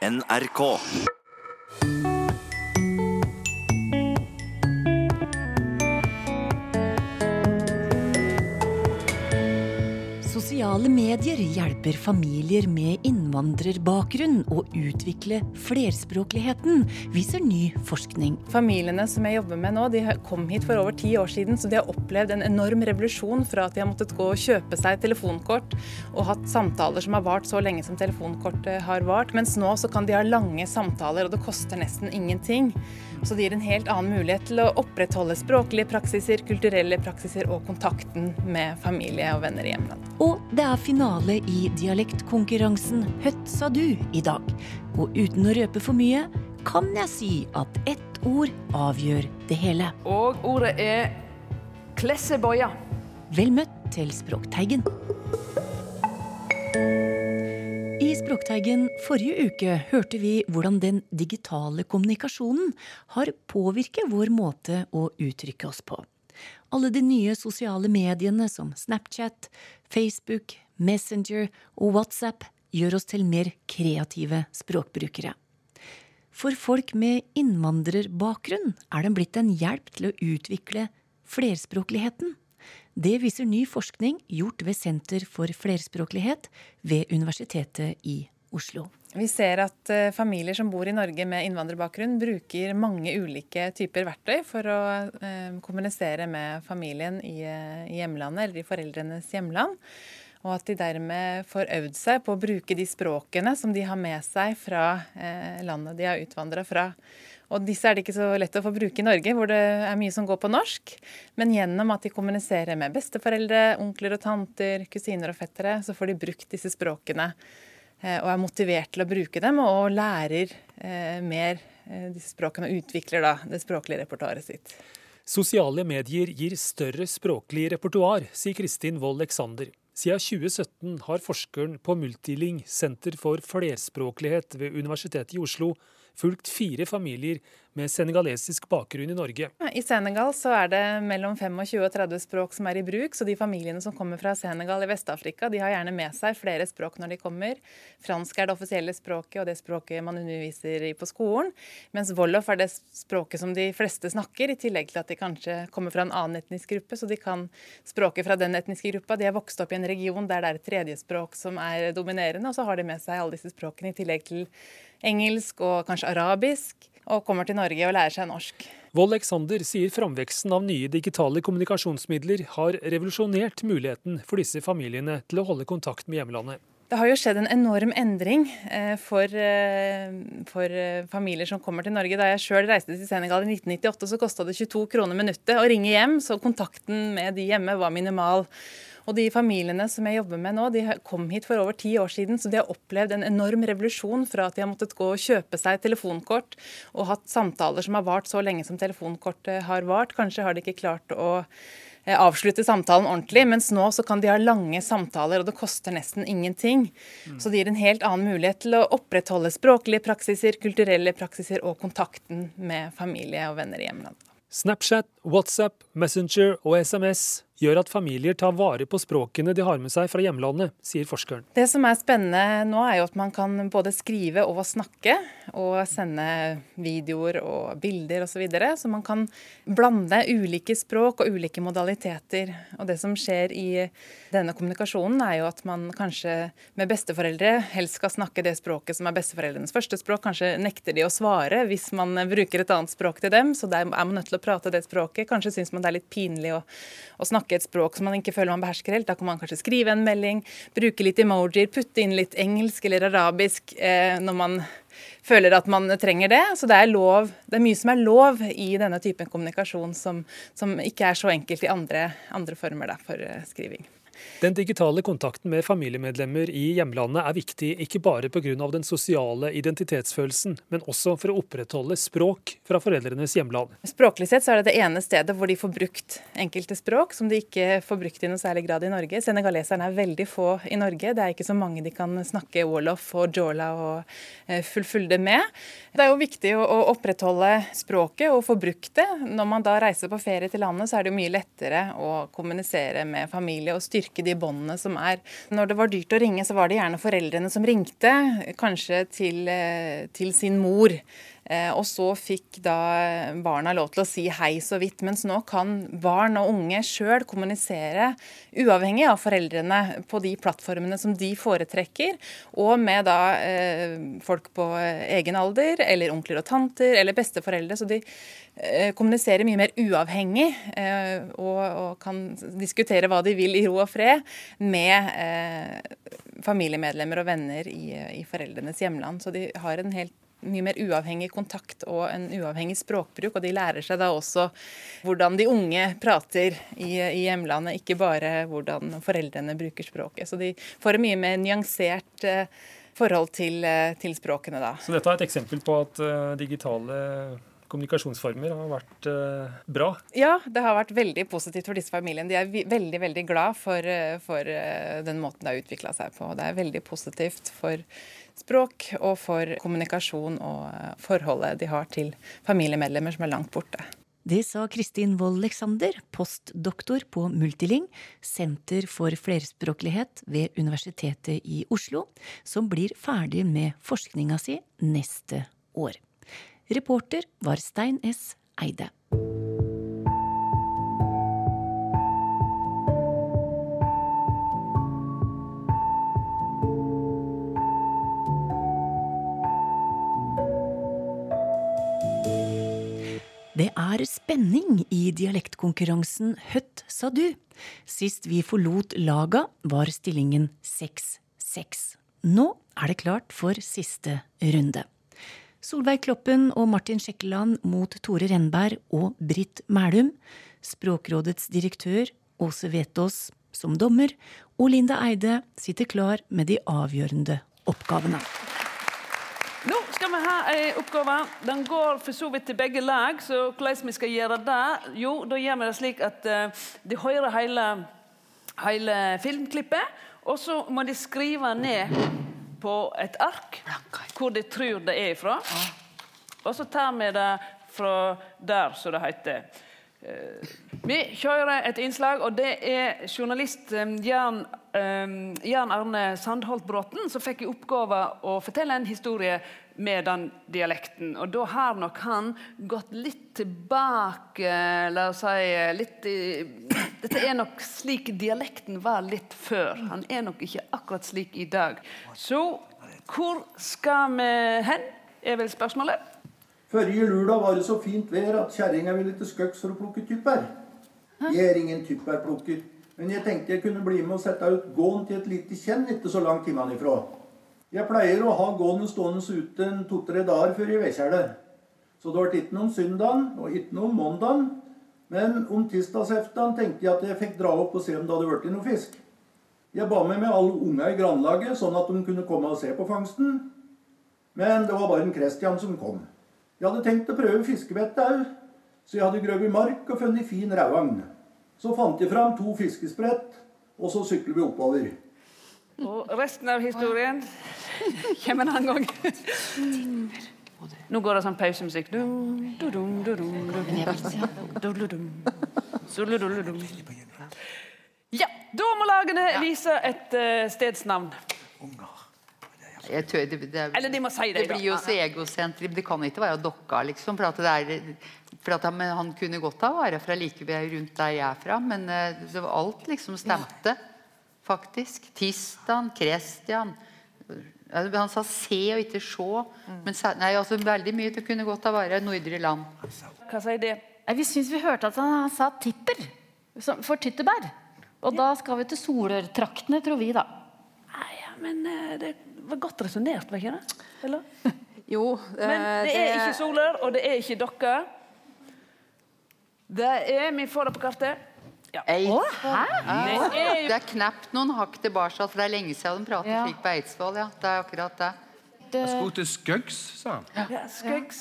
NRK. Sosiale medier hjelper familier med innvandrerbakgrunn å utvikle flerspråkligheten, viser ny forskning. Familiene som jeg jobber med nå, de kom hit for over ti år siden, så de har opplevd en enorm revolusjon fra at de har måttet gå og kjøpe seg telefonkort og hatt samtaler som har vart så lenge som telefonkortet har vart. Mens nå så kan de ha lange samtaler, og det koster nesten ingenting. Så det gir en helt annen mulighet til å opprettholde språklige praksiser, kulturelle praksiser og kontakten med familie og venner i hjemlandet. Og det er finale i dialektkonkurransen Høtt sa du i dag. Og uten å røpe for mye, kan jeg si at ett ord avgjør det hele. Og ordet er klesseboia. Vel møtt til Språkteigen. I forrige uke hørte vi hvordan den digitale kommunikasjonen har påvirket vår måte å uttrykke oss på. Alle de nye sosiale mediene som Snapchat, Facebook, Messenger og WhatsApp gjør oss til mer kreative språkbrukere. For folk med innvandrerbakgrunn er den blitt en hjelp til å utvikle flerspråkligheten. Det viser ny forskning gjort ved Senter for flerspråklighet ved Universitetet i Oslo. Vi ser at uh, familier som bor i Norge med innvandrerbakgrunn, bruker mange ulike typer verktøy for å uh, kommunisere med familien i, i, hjemlandet eller i foreldrenes hjemland. Og at de dermed får øvd seg på å bruke de språkene som de har med seg fra landet de har utvandra fra. Og disse er det ikke så lett å få bruke i Norge, hvor det er mye som går på norsk. Men gjennom at de kommuniserer med besteforeldre, onkler og tanter, kusiner og fettere, så får de brukt disse språkene. Eh, og er motivert til å bruke dem, og lærer eh, mer eh, disse språkene og utvikler da det språklige repertoaret sitt. Sosiale medier gir større språklig repertoar, sier Kristin Wold Eksander. Siden 2017 har forskeren på Multiling, Senter for flerspråklighet ved Universitetet i Oslo, fulgt fire familier med senegalesisk bakgrunn i Norge. I Senegal så er det mellom 25 og 30 språk som er i bruk. Så de familiene som kommer fra Senegal i Vest-Afrika, de har gjerne med seg flere språk når de kommer. Fransk er det offisielle språket og det språket man underviser i på skolen. Mens wolof er det språket som de fleste snakker, i tillegg til at de kanskje kommer fra en annen etnisk gruppe, så de kan språket fra den etniske gruppa. De har vokst opp i en region der det er et tredjespråk som er dominerende, og så har de med seg alle disse språkene i tillegg til engelsk og kanskje arabisk, og kommer til Norge og lærer seg norsk. Vold Alexander sier framveksten av nye digitale kommunikasjonsmidler har revolusjonert muligheten for disse familiene til å holde kontakt med hjemlandet. Det har jo skjedd en enorm endring eh, for, eh, for eh, familier som kommer til Norge. Da jeg sjøl reiste til Senegal i 1998, så kosta det 22 kroner minuttet å ringe hjem, så kontakten med de hjemme var minimal. Og de familiene som jeg jobber med nå, de kom hit for over ti år siden, så de har opplevd en enorm revolusjon fra at de har måttet gå og kjøpe seg telefonkort og hatt samtaler som har vart så lenge som telefonkortet har vart. Kanskje har de ikke klart å eh, avslutte samtalen ordentlig, mens nå så kan de ha lange samtaler, og det koster nesten ingenting. Så det gir en helt annen mulighet til å opprettholde språklige praksiser, kulturelle praksiser og kontakten med familie og venner i hjemlandet. Snapchat, WhatsApp, Messenger og SMS gjør at familier tar vare på språkene de har med seg fra hjemlandet, sier forskeren. Det som er spennende nå, er jo at man kan både skrive og snakke, og sende videoer og bilder osv. Så, videre. så man kan blande ulike språk og ulike modaliteter. Og det som skjer i denne kommunikasjonen, er jo at man kanskje med besteforeldre helst skal snakke det språket som er besteforeldrenes første språk. Kanskje nekter de å svare hvis man bruker et annet språk til dem, så der er man nødt til å prate det språket. Kanskje syns man det er litt pinlig å, å snakke snakke et språk som man ikke føler man behersker helt. Da kan man kanskje skrive en melding, bruke litt emojier, putte inn litt engelsk eller arabisk eh, når man føler at man trenger det. Så det er, lov, det er mye som er lov i denne typen kommunikasjon som, som ikke er så enkelt i andre, andre former da, for eh, skriving. Den digitale kontakten med familiemedlemmer i hjemlandet er viktig ikke bare pga. den sosiale identitetsfølelsen, men også for å opprettholde språk fra foreldrenes hjemland. Språklig sett så er det det ene stedet hvor de får brukt enkelte språk som de ikke får brukt i noe særlig grad i Norge. Senegaleserne er veldig få i Norge. Det er ikke så mange de kan snakke wolof og jola og eh, fullfulde med. Det er jo viktig å opprettholde språket og få brukt det. Når man da reiser på ferie til landet, så er det jo mye lettere å kommunisere med familie og styrke styrke de båndene som er. Når det var dyrt å ringe, så var det gjerne foreldrene som ringte, kanskje til, eh, til sin mor. Eh, og så fikk da barna lov til å si hei så vidt. Mens nå kan barn og unge sjøl kommunisere uavhengig av foreldrene på de plattformene som de foretrekker, og med da eh, folk på egen alder, eller onkler og tanter, eller besteforeldre. Så de eh, kommuniserer mye mer uavhengig eh, og, og, kan diskutere hva de vil i ro og fred med eh, familiemedlemmer og venner i, i foreldrenes hjemland. Så de har en helt mye mer uavhengig kontakt og en uavhengig språkbruk. Og de lærer seg da også hvordan de unge prater i, i hjemlandet, ikke bare hvordan foreldrene bruker språket. Så de får et mye mer nyansert eh, forhold til, eh, til, språkene da. Så dette er et eksempel på at uh, digitale kommunikasjonsformer har vært uh, bra? Ja, det har vært veldig positivt for disse familiene. De er veldig veldig glad for, for uh, den måten det har utvikla seg på. Det er veldig positivt for språk og for kommunikasjon og eh, forholdet de har til familiemedlemmer som er langt borte. Det sa Kristin Wold Leksander, postdoktor på Multiling, Senter for flerspråklighet ved Universitetet i Oslo, som blir ferdig med forskninga si neste år. Reporter var Stein S. Eide. Det er spenning i dialektkonkurransen Høtt sa du. Sist vi forlot laga, var stillingen 6-6. Nå er det klart for siste runde. Solveig Kloppen og Martin Skjekkeland mot Tore Renberg og Britt Mælum. Språkrådets direktør Åse Vetås som dommer, og Linda Eide sitter klar med de avgjørende oppgavene. Nå skal vi ha en oppgave. Den går for så vidt til begge lag. Så hvordan vi skal gjøre det? Jo, da gjør vi det slik at uh, de hører hele, hele filmklippet. Og så må de skrive ned på et ark hvor de tror det er ifra. Og så tar vi det fra der, som det heter. Vi kjører et innslag, og det er journalist um, Jan um, Jan Arne Sandholt Bråten som fikk i oppgave å fortelle en historie med den dialekten. Og da har nok han gått litt tilbake La oss si litt i, Dette er nok slik dialekten var litt før. Han er nok ikke akkurat slik i dag. Så hvor skal vi hen, er vel spørsmålet. Førre lørdag var det så fint vær at kjerringa ville til skøks for å plukke typer. Jeg er ingen typerplukker. Men jeg tenkte jeg kunne bli med og sette ut gåen til et lite kjenn ikke så langt hjemmefra. Jeg pleier å ha gåen stående ute en to-tre dager før jeg vekker det. Så det ble ikke noe om søndagen og ikke noe om mandagen. Men om tirsdagseftan tenkte jeg at jeg fikk dra opp og se om det hadde blitt noe fisk. Jeg ba med meg alle unga i grannlaget, sånn at de kunne komme og se på fangsten. Men det var bare en Christian som kom. Jeg hadde tenkt å prøve fiskebettet òg, så jeg hadde grøvet mark og funnet fin rauagn. Så fant jeg fram to fiskesprett, og så sykler vi oppover. Og resten av historien kommer en annen gang. Nå går det sånn pausemusikk. Ja, da må lagene vise et uh, stedsnavn. Tør, det, det, Eller de må si det. Det blir jo så egosentrisk. Det kan ikke være Dokka, liksom. For, at det er, for at han, han, kunne godt ha vært fra like rundt der jeg er fra, men det var alt liksom stemte. Faktisk. Tistan, Kristian. Han sa 'se' og ikke se. Mm. Men nei, altså, veldig mye. Det kunne godt ha vært Nordre Land. Hva sier det? Vi syns vi hørte at han sa 'tipper' for tyttebær. Og ja. da skal vi til Solørtraktene, tror vi, da. Nei, ja, men det var godt resonnert, var ikke det? Eller? Jo. Eh, Men det er ikke Soler, og det er ikke dere. Det er Vi får det på kartet. Ja. Hæ? det, er det er knapt noen hakk tilbake, for det er lenge siden de pratet ja. slik på Eidsvoll. Ja. Det er akkurat det. det... Jeg skulle til Skøggs, sa han. Ja, Skøggs.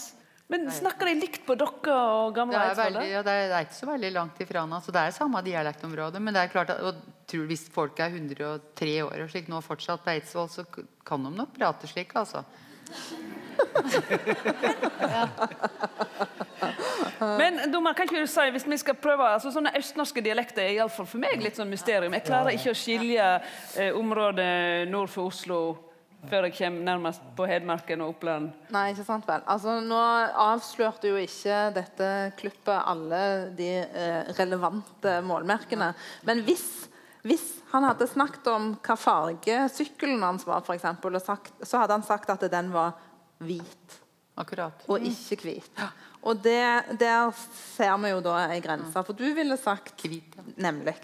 Men snakker de likt på dere og gamle Eidsvoll? Ja, det, er, ikke så veldig langt ifra nå. Så det er samme dialektområde. Men det er klart at, og tror hvis folk er 103 år og slik nå fortsatt på Eidsvoll, så kan de nok prate slik, altså. Men dommer, kan ikke du si, hvis vi skal prøve, altså Sånne østnorske dialekter er iallfall for meg litt sånn mysterium. Jeg klarer ikke å skilje eh, området nord for Oslo før jeg kommer nærmest på Hedmarken og Oppland. Nei, ikke sant vel. Altså, nå avslørte jo ikke dette klippet alle de eh, relevante målmerkene. Men hvis, hvis han hadde snakket om hva farge sykkelen hans var, for eksempel, sagt, så hadde han sagt at den var hvit. Akkurat. Og ikke hvit. Og det, der ser vi jo da ei grense. For du ville sagt Hvit, ja. nemlig.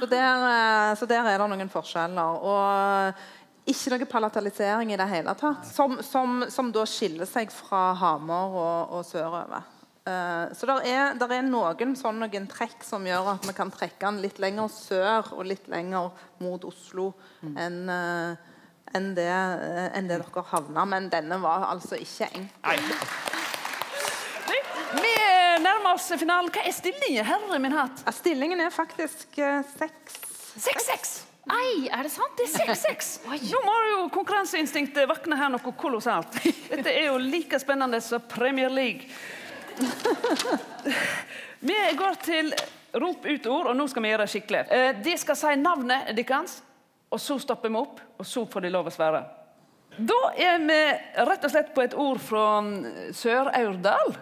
Så der, eh, så der er det noen forskjeller. Og ikke noe palatalisering i det hele tatt. Som, som, som da skiller seg fra Hamar og, og sørover. Eh, så det er, der er noen sånne trekk som gjør at vi kan trekke den litt lenger sør og litt lenger mot Oslo enn eh, enn det, eh, enn det dere havna. Men denne var altså ikke enkel. Vi nærmer oss finalen. Hva er stillingen, herre min hatt? Ja, Stillingen er faktisk eh, seks 6-6. Nei, er det sant? Det er 6-6. Nå må jo konkurranseinstinktet vakne her noe kolossalt. Dette er jo like spennende som Premier League. Vi går til rop ut ord, og nå skal vi gjøre det skikkelig. Eh, De skal si navnet deres, og så stopper vi opp, og så får de lov å svare. Da er vi rett og slett på et ord fra mm, Sør-Aurdal.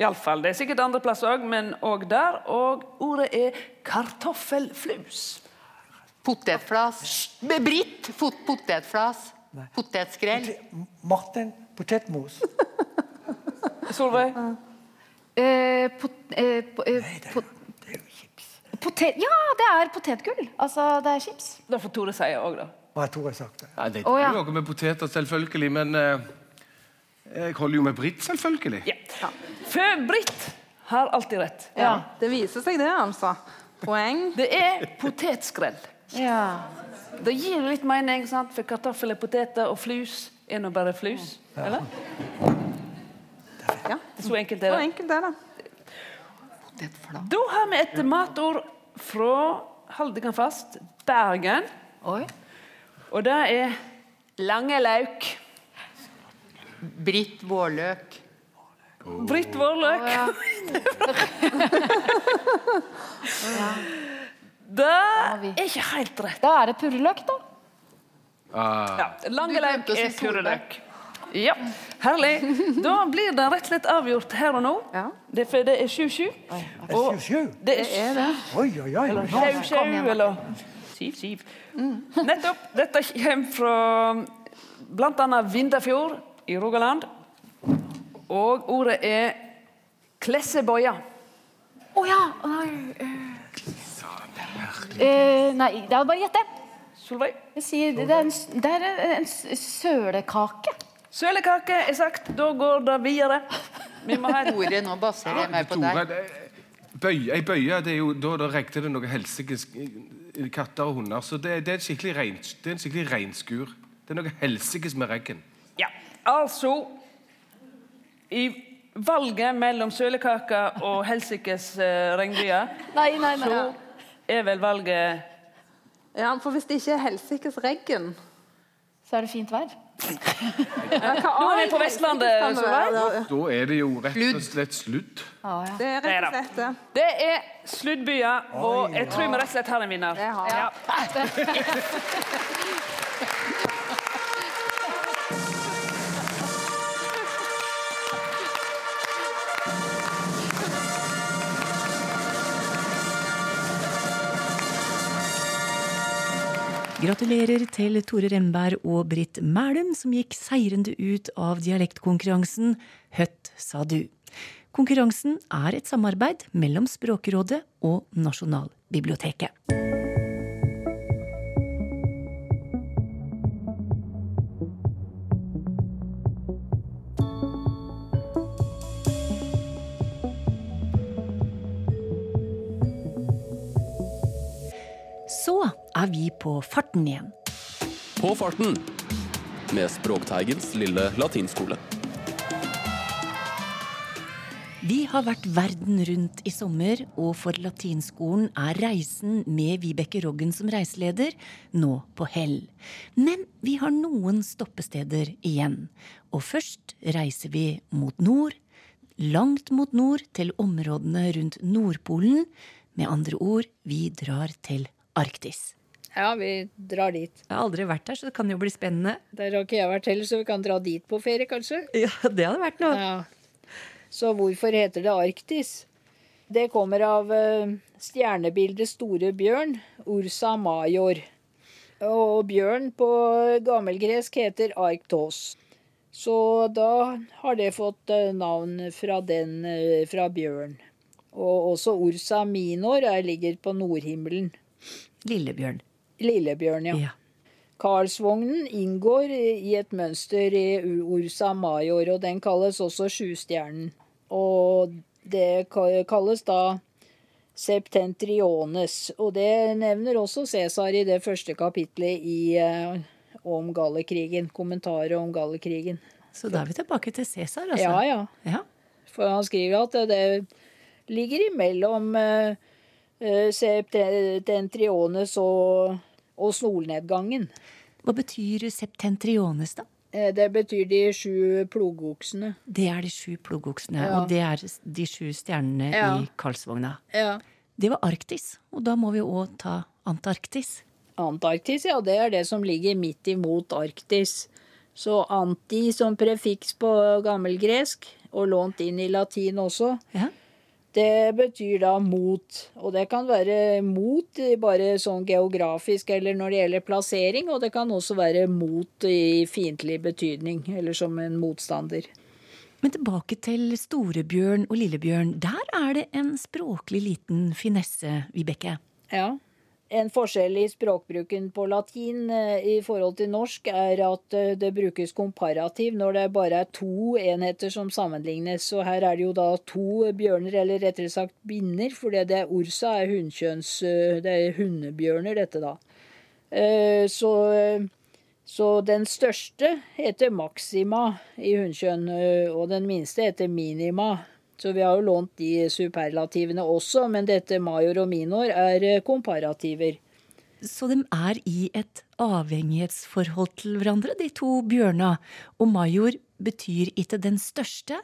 Iallfall. Det er sikkert andre plasser òg, men òg der. Og ordet er kartoffelflus. Potetflas. Britt. Potetflas. Potetskrell. Martin Potetmos. Solveig? Eh, pot, eh, po, eh, Nei, Det er jo chips. potet, ja, det er potetgull. Altså, det er chips. Det får Tore si òg, da. Hva har Tore sagt? Ja, det Å, er ja. jo noe med poteter, selvfølgelig, men eh, jeg holder jo med Britt, selvfølgelig. Ja. For Britt har alltid rett. Ja, Det viser seg, det, altså. Poeng. Det er potetskrell. Ja. Det gir litt mening, sant? for kartoffel er poteter, og flus er nå bare flus. Eller? Så enkelt er det. enkelt er det. Da har vi et matord fra Halde kan fast Bergen. Oi. Og det er lange lauk. Britt vårløk. Britt Vårløk. Oh, ja. Det er ikke helt rett. Da er det purreløk, da. Uh, Ja, lange lauk er solbær. purreløk. Ja, herlig. Da blir det rett og slett avgjort her og nå. Ja. Det, for det er 7-7. Og det er det? Oi, oi, oi. Eller Nå- sjau, sjau, eller siv, siv. Nettopp. Dette kommer fra bl.a. Vindafjord i Rogaland. Og ordet er klesseboia. Å ja! Nei, eh. Eh, nei, det er bare å gjette. Solveig. Jeg sier, det er en, det er en, en sølekake. Sølekake er sagt. Da går det videre. Vi må ha et Tore, nå baserer jeg meg på deg. det- bøy, ei bøye, det er jo, da, da regner det noe helsikes katter og hunder. Så det, det er skikkelig rein, det er en skikkelig reinskur. Det er noe helsikes med regn. Ja, altså I valget mellom sølekake og helsikes uh, regnbyer, Nei, nei, nei. så er vel valget Ja, for hvis det ikke er helsikes regn Så er det fint vær. Nå er vi på Vestlandet, Solveig. Da er det jo rett og slett sludd. Det er rett og slett det. Det er sluddbyer, og jeg tror vi rett og slett har en vinner. Det har. Ja. Gratulerer til Tore Remberg og Britt Mælum, som gikk seirende ut av dialektkonkurransen Høtt, sa du. Konkurransen er et samarbeid mellom Språkrådet og Nasjonalbiblioteket. Er vi på farten igjen. På farten med Språkteigens lille latinskole. Vi har vært verden rundt i sommer, og for latinskolen er reisen med Vibeke Roggen som reiseleder nå på hell. Men vi har noen stoppesteder igjen. Og først reiser vi mot nord, langt mot nord til områdene rundt Nordpolen. Med andre ord, vi drar til Arktis. Ja, vi drar dit. Jeg har aldri vært der, så det kan jo bli spennende. Der har ikke jeg vært heller, så vi kan dra dit på ferie, kanskje. Ja, det hadde vært noe. Ja. Så hvorfor heter det Arktis? Det kommer av uh, stjernebildet Store bjørn, Ursa major. Og bjørn på gammelgresk heter Arktos. Så da har det fått uh, navn fra den, uh, fra bjørn. Og også Ursa minor er, ligger på nordhimmelen. Lillebjørn. Lillebjørn, ja. ja. Karlsvognen inngår i et mønster i Ursa major, og den kalles også Sjustjernen. Og det kalles da Septentriones, og det nevner også Cæsar i det første kapitlet i, uh, om Gallekrigen. Kommentaret om Gallekrigen. Så da er vi tilbake til Cæsar, altså? Ja, ja, ja. For han skriver at det ligger imellom uh, septentriones og, og solnedgangen. Hva betyr septentriones, da? Det betyr de sju plogoksene. Det er de sju plogoksene, ja. og det er de sju stjernene ja. i Karlsvogna. Ja. Det var Arktis, og da må vi òg ta Antarktis. Antarktis, ja, det er det som ligger midt imot Arktis. Så anti som prefiks på gammelgresk, og lånt inn i latin også. Ja. Det betyr da mot, og det kan være mot bare sånn geografisk eller når det gjelder plassering, og det kan også være mot i fiendtlig betydning, eller som en motstander. Men tilbake til Storebjørn og Lillebjørn. Der er det en språklig liten finesse, Vibeke. Ja. En forskjell i språkbruken på latin eh, i forhold til norsk er at eh, det brukes komparativ når det bare er to enheter som sammenlignes. Så her er det jo da to bjørner, eller rettere sagt binner, for det er Ursa er hunnkjønns eh, Det er hundebjørner, dette da. Så, så den største heter Maxima i hunnkjønn, og den minste heter Minima. Så vi har jo lånt de superlativene også, men dette major og minor er eh, komparativer. Så de er i et avhengighetsforhold til hverandre, de to bjørna. Og major betyr ikke den største,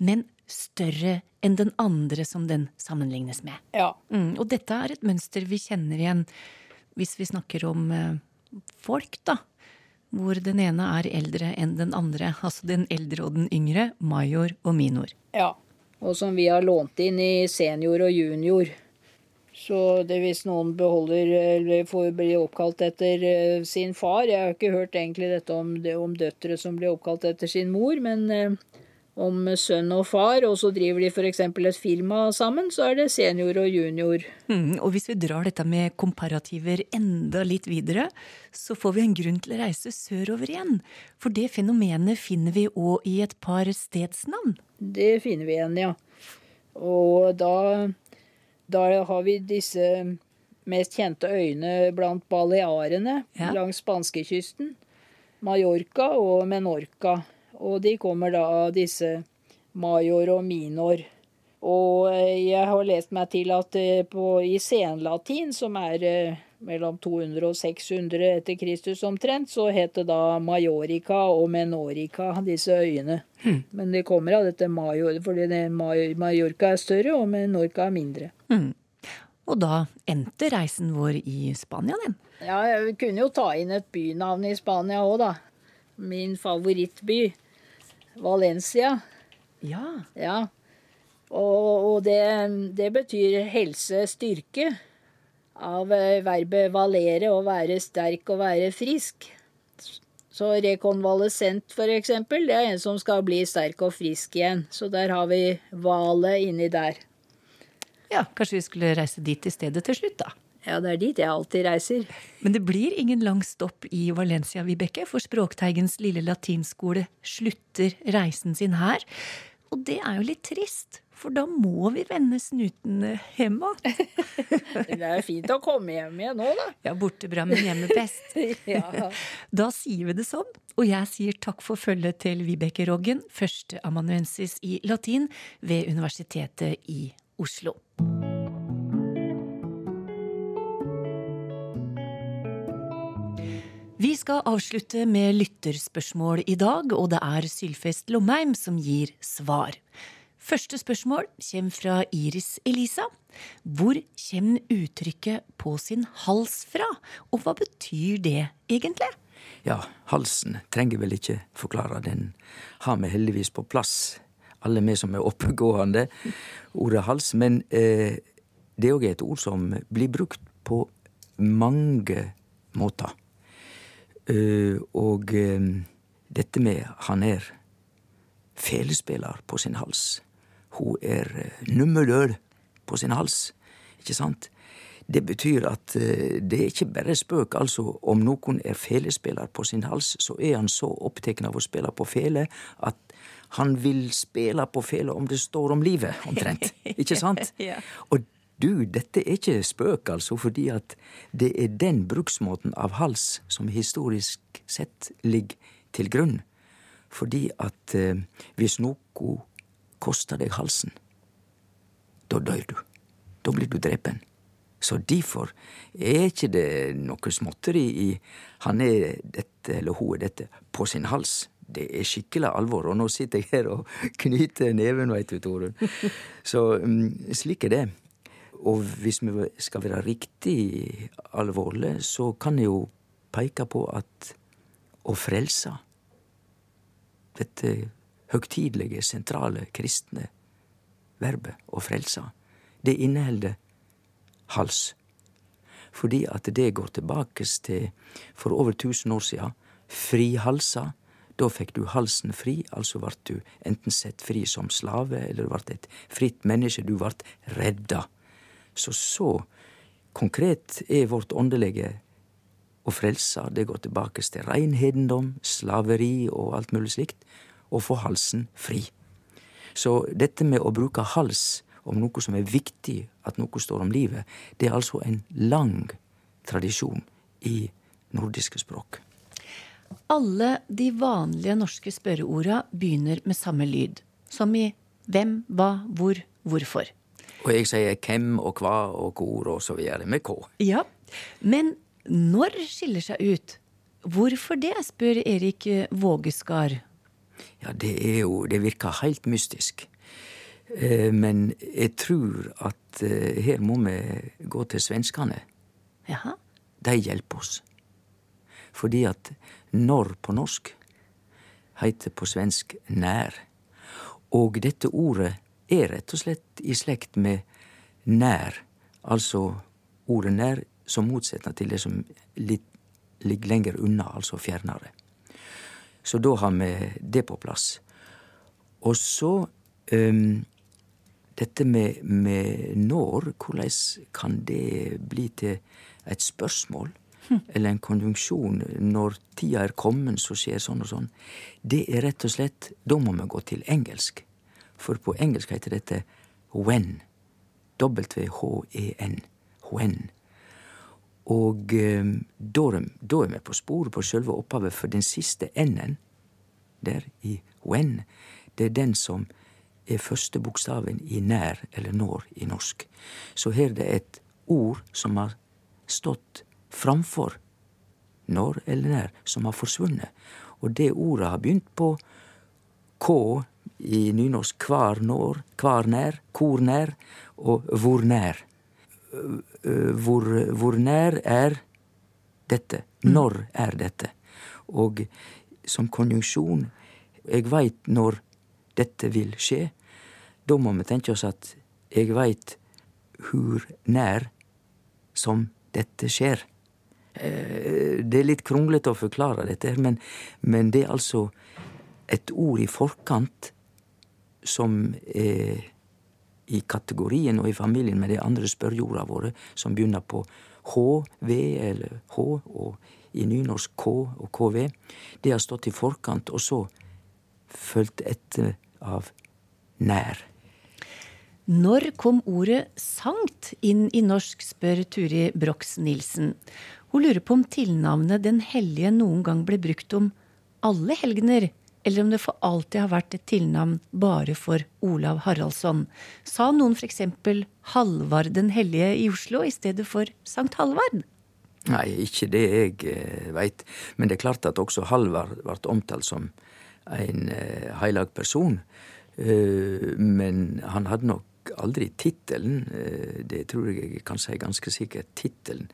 men større enn den andre som den sammenlignes med. Ja. Mm, og dette er et mønster vi kjenner igjen hvis vi snakker om eh, folk, da. Hvor den ene er eldre enn den andre. Altså den eldre og den yngre, major og minor. Ja og som vi har lånt inn i senior og junior. Så det hvis noen beholder eller får bli oppkalt etter eh, sin far Jeg har ikke hørt egentlig dette om, om døtre som blir oppkalt etter sin mor, men eh, om sønn og far, og så driver de f.eks. et firma sammen, så er det senior og junior. Mm, og hvis vi drar dette med komparativer enda litt videre, så får vi en grunn til å reise sørover igjen. For det fenomenet finner vi òg i et par stedsnavn. Det finner vi igjen, ja. Og da, da har vi disse mest kjente øyene blant balearene ja. langs spanskekysten. Mallorca og Menorca. Og de kommer da av disse major og minor. Og jeg har lest meg til at eh, på, i senlatin, som er eh, mellom 200 og 600 etter Kristus omtrent, så het det da Majorica og Menorica, disse øyene. Mm. Men det kommer av dette Major, fordi Mallorca er større og Menorca er mindre. Mm. Og da endte reisen vår i Spania, den. Ja, jeg kunne jo ta inn et bynavn i Spania òg, da. Min favorittby. Valencia. Ja. ja. Og, og det, det betyr helse, styrke av eh, verbet valere, å være sterk og være frisk. Så rekonvalesent, for eksempel, det er en som skal bli sterk og frisk igjen. Så der har vi valet inni der. Ja, kanskje vi skulle reise dit i stedet til slutt, da. Ja, det er dit jeg alltid reiser. Men det blir ingen lang stopp i Valencia, Vibeke, for Språkteigens lille latinskole slutter reisen sin her. Og det er jo litt trist, for da må vi vende snuten hjem igjen. det er fint å komme hjem igjen nå, da. Ja, borte bra, men hjemme best. ja. Da sier vi det sånn, og jeg sier takk for følget til Vibeke Roggen, førsteamanuensis i latin ved Universitetet i Oslo. Vi skal avslutte med lytterspørsmål i dag, og det er Sylfest Lomheim som gir svar. Første spørsmål kommer fra Iris Elisa. Hvor kommer uttrykket 'på sin hals' fra, og hva betyr det egentlig? Ja, halsen trenger vel ikke forklare. Den har vi heldigvis på plass, alle vi som er oppegående. Ordet hals. Men eh, det er et ord som blir brukt på mange måter. Uh, og uh, dette med han er felespiller på sin hals. Hun er nummerløl på sin hals. Ikke sant? Det betyr at det er ikke bare spøk. Altså, om noen er felespiller på sin hals, så er han så opptatt av å spille på fele at han vil spille på fele om det står om livet, omtrent. Ikke sant? ja. Og du, dette er ikke spøk, altså, fordi at det er den bruksmåten av hals som historisk sett ligger til grunn. Fordi at eh, hvis noe koster deg halsen, da dør du. Da blir du drepen. Så derfor er ikke det noe småtteri i han er dette eller hun er dette på sin hals. Det er skikkelig alvor, og nå sitter jeg her og knyter neven, veit du, Torunn. Så um, slik er det. Og hvis vi skal være riktig alvorlige, så kan jeg jo peke på at å frelse dette høgtidelige, sentrale kristne verbet å frelse, det inneholder hals. Fordi at det går tilbake til for over tusen år siden. Frihalsa. Da fikk du halsen fri, altså vart du enten sett fri som slave, eller vart et fritt menneske. Du vart redda. Så så konkret er vårt åndelige å frelse. Det går tilbake til reinhedendom, slaveri og alt mulig slikt. Å få halsen fri. Så dette med å bruke hals om noe som er viktig, at noe står om livet, det er altså en lang tradisjon i nordiske språk. Alle de vanlige norske spørreorda begynner med samme lyd. Som i hvem, hva, hvor, hvorfor. Og jeg sier hvem og hva og hvor og så videre, med K. Ja, Men når skiller seg ut? Hvorfor det, spør Erik Vågeskar. Ja, det er jo Det virker helt mystisk. Eh, men jeg tror at eh, her må vi gå til svenskene. Jaha. De hjelper oss. Fordi at når på norsk heter på svensk nær. Og dette ordet er rett og slett i slekt med nær, altså ordet nær som motsetning til det som ligger lenger unna, altså fjernere. Så da har vi det på plass. Og så um, dette med, med, når, hvordan kan det bli til et spørsmål? Hm. Eller en konjunksjon. Når tida er kommet, så skjer sånn og sånn. Det er rett og slett Da må vi gå til engelsk. For på engelsk heter dette when. W-H-E-N. When. Og um, da, er vi på sporet på selve opphavet, for den siste n-en der i when, det er den som er første bokstaven i nær eller når i norsk. Så her er det et ord som har stått framfor når eller nær, som har forsvunnet. Og det ordet har begynt på K i nynorsk kvar når, kvar nær, kor nær og hvor nær. Hvor, hvor nær er dette? Mm. Når er dette? Og som konjunksjon Jeg veit når dette vil skje. Da må vi tenke oss at jeg veit hvor nær som dette skjer. Det er litt kronglete å forklare dette, men, men det er altså et ord i forkant som er i kategorien og i familien med de andre spørreorda våre, som begynner på H, V eller H, og i nynorsk K og KV. Det har stått i forkant, og så fulgt etter av nær. Når kom ordet sankt inn i norsk, spør Turi Brox Nilsen. Hun lurer på om tilnavnet Den hellige noen gang ble brukt om alle helgener, eller om det for alltid har vært et tilnavn bare for Olav Haraldsson. Sa noen f.eks. Halvard den hellige i Oslo i stedet for Sankt Halvard? Nei, ikke det jeg eh, veit. Men det er klart at også Halvard ble omtalt som en eh, heilag person. Eh, men han hadde nok aldri tittelen, det tror jeg jeg kan si ganske sikkert, tittelen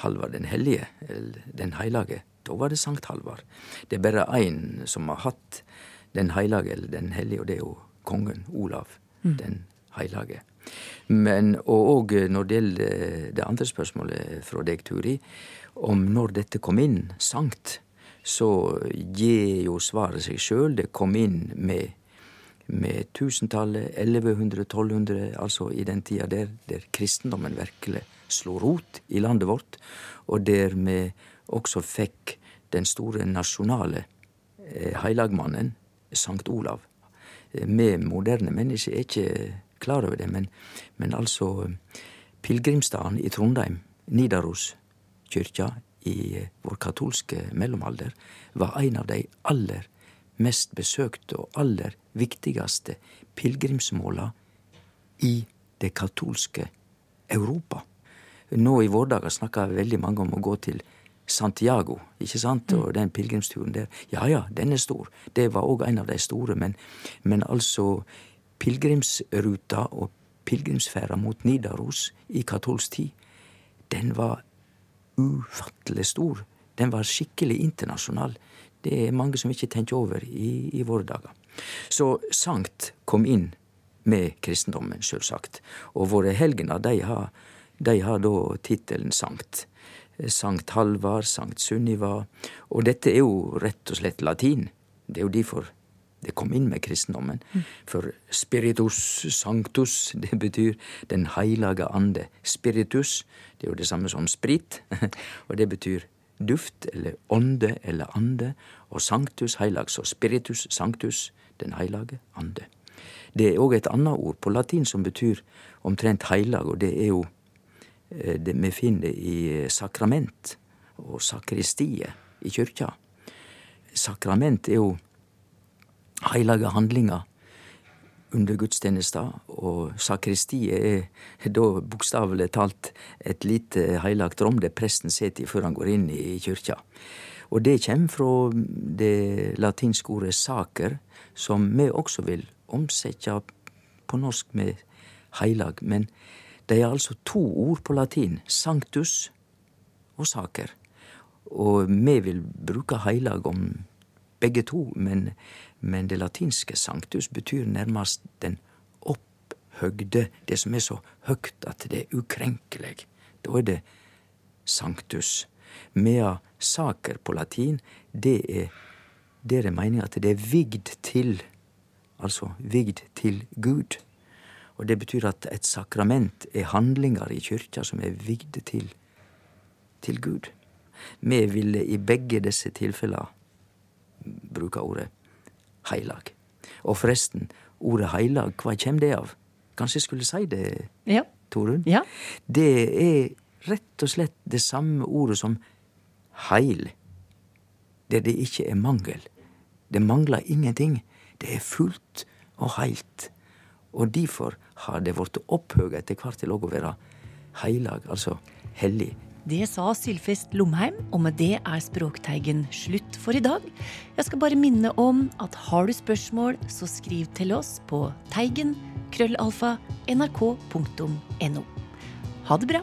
Halvard den hellige, eller Den heilage. Da var det Sankt Halvard. Det er bare én som har hatt Den heilage eller Den hellige, og det er jo kongen Olav mm. den heilage. Men, og òg når det gjelder det andre spørsmålet fra deg, Turi, om når dette kom inn, sankt, så gir jo svaret seg sjøl. Det kom inn med med tusentallet, 1100-1200, altså i den tida der, der kristendommen virkelig slo rot i landet vårt, og der vi også fikk den store nasjonale eh, heilagmannen, Sankt Olav. Vi eh, moderne mennesker er ikke klar over det, men, men altså pilegrimsstaden i Trondheim, Nidaroskyrkja i eh, vår katolske mellomalder, var en av de aller mest besøkte og aller viktigste pilegrimsmåla i det katolske Europa. Nå i våre dager snakker veldig mange om å gå til Santiago, ikke sant, og den pilegrimsturen der. Ja ja, den er stor. Det var òg en av de store, men, men altså Pilegrimsruta og pilegrimsferda mot Nidaros i katolsk tid, den var ufattelig stor. Den var skikkelig internasjonal. Det er mange som ikke tenker over i, i våre dager. Så sankt kom inn med kristendommen, sjølsagt. Og våre helgener, de har, de har da tittelen sankt. Sankt Halvard, Sankt Sunniva. Og dette er jo rett og slett latin. Det er jo derfor det kom inn med kristendommen. For spiritus sanctus, det betyr Den heilage ande. Spiritus, det er jo det samme som sprit, og det betyr duft eller ånde eller ande, og sanctus heilag, så spiritus sanctus, den heilage ande. Det er òg et annet ord på latin som betyr omtrent heilag, og det er jo vi finner i eh, sakrament og sakristiet i kyrkja. Sakrament er jo heilage handlinger under gudstjenesta, og sakristiet er da bokstavelig talt et lite heilagt rom der presten sitter før han går inn i kyrkja. Og det kommer fra det latinske ordet saker, som vi også vil omsette på norsk med heilag. Men det er altså to ord på latin, sanctus og saker. Og vi vil bruke heilag om begge to, men men det latinske sanctus betyr nærmest den opphøgde, det som er så høgt at det er ukrenkelig. Da er det sanctus. Mea saker på latin, det er der er meninga at det er vigd til, altså vigd til Gud. Og det betyr at et sakrament er handlinger i kyrkja som er vigde til, til Gud. Vi ville i begge disse tilfellene bruke ordet heilag. Og forresten, ordet heilag, hva kjem det av? Kanskje jeg skulle si det, ja. Torunn? Ja. Det er rett og slett det samme ordet som heil, der det ikke er mangel. Det mangler ingenting. Det er fullt og heilt. Og derfor har det blitt opphøga etter hvert til å være heilag, altså hellig. Det sa Sylfest Lomheim, og med det er Språkteigen slutt for i dag. Jeg skal bare minne om at har du spørsmål, så skriv til oss på teigen krøllalfa nrk.no. Ha det bra!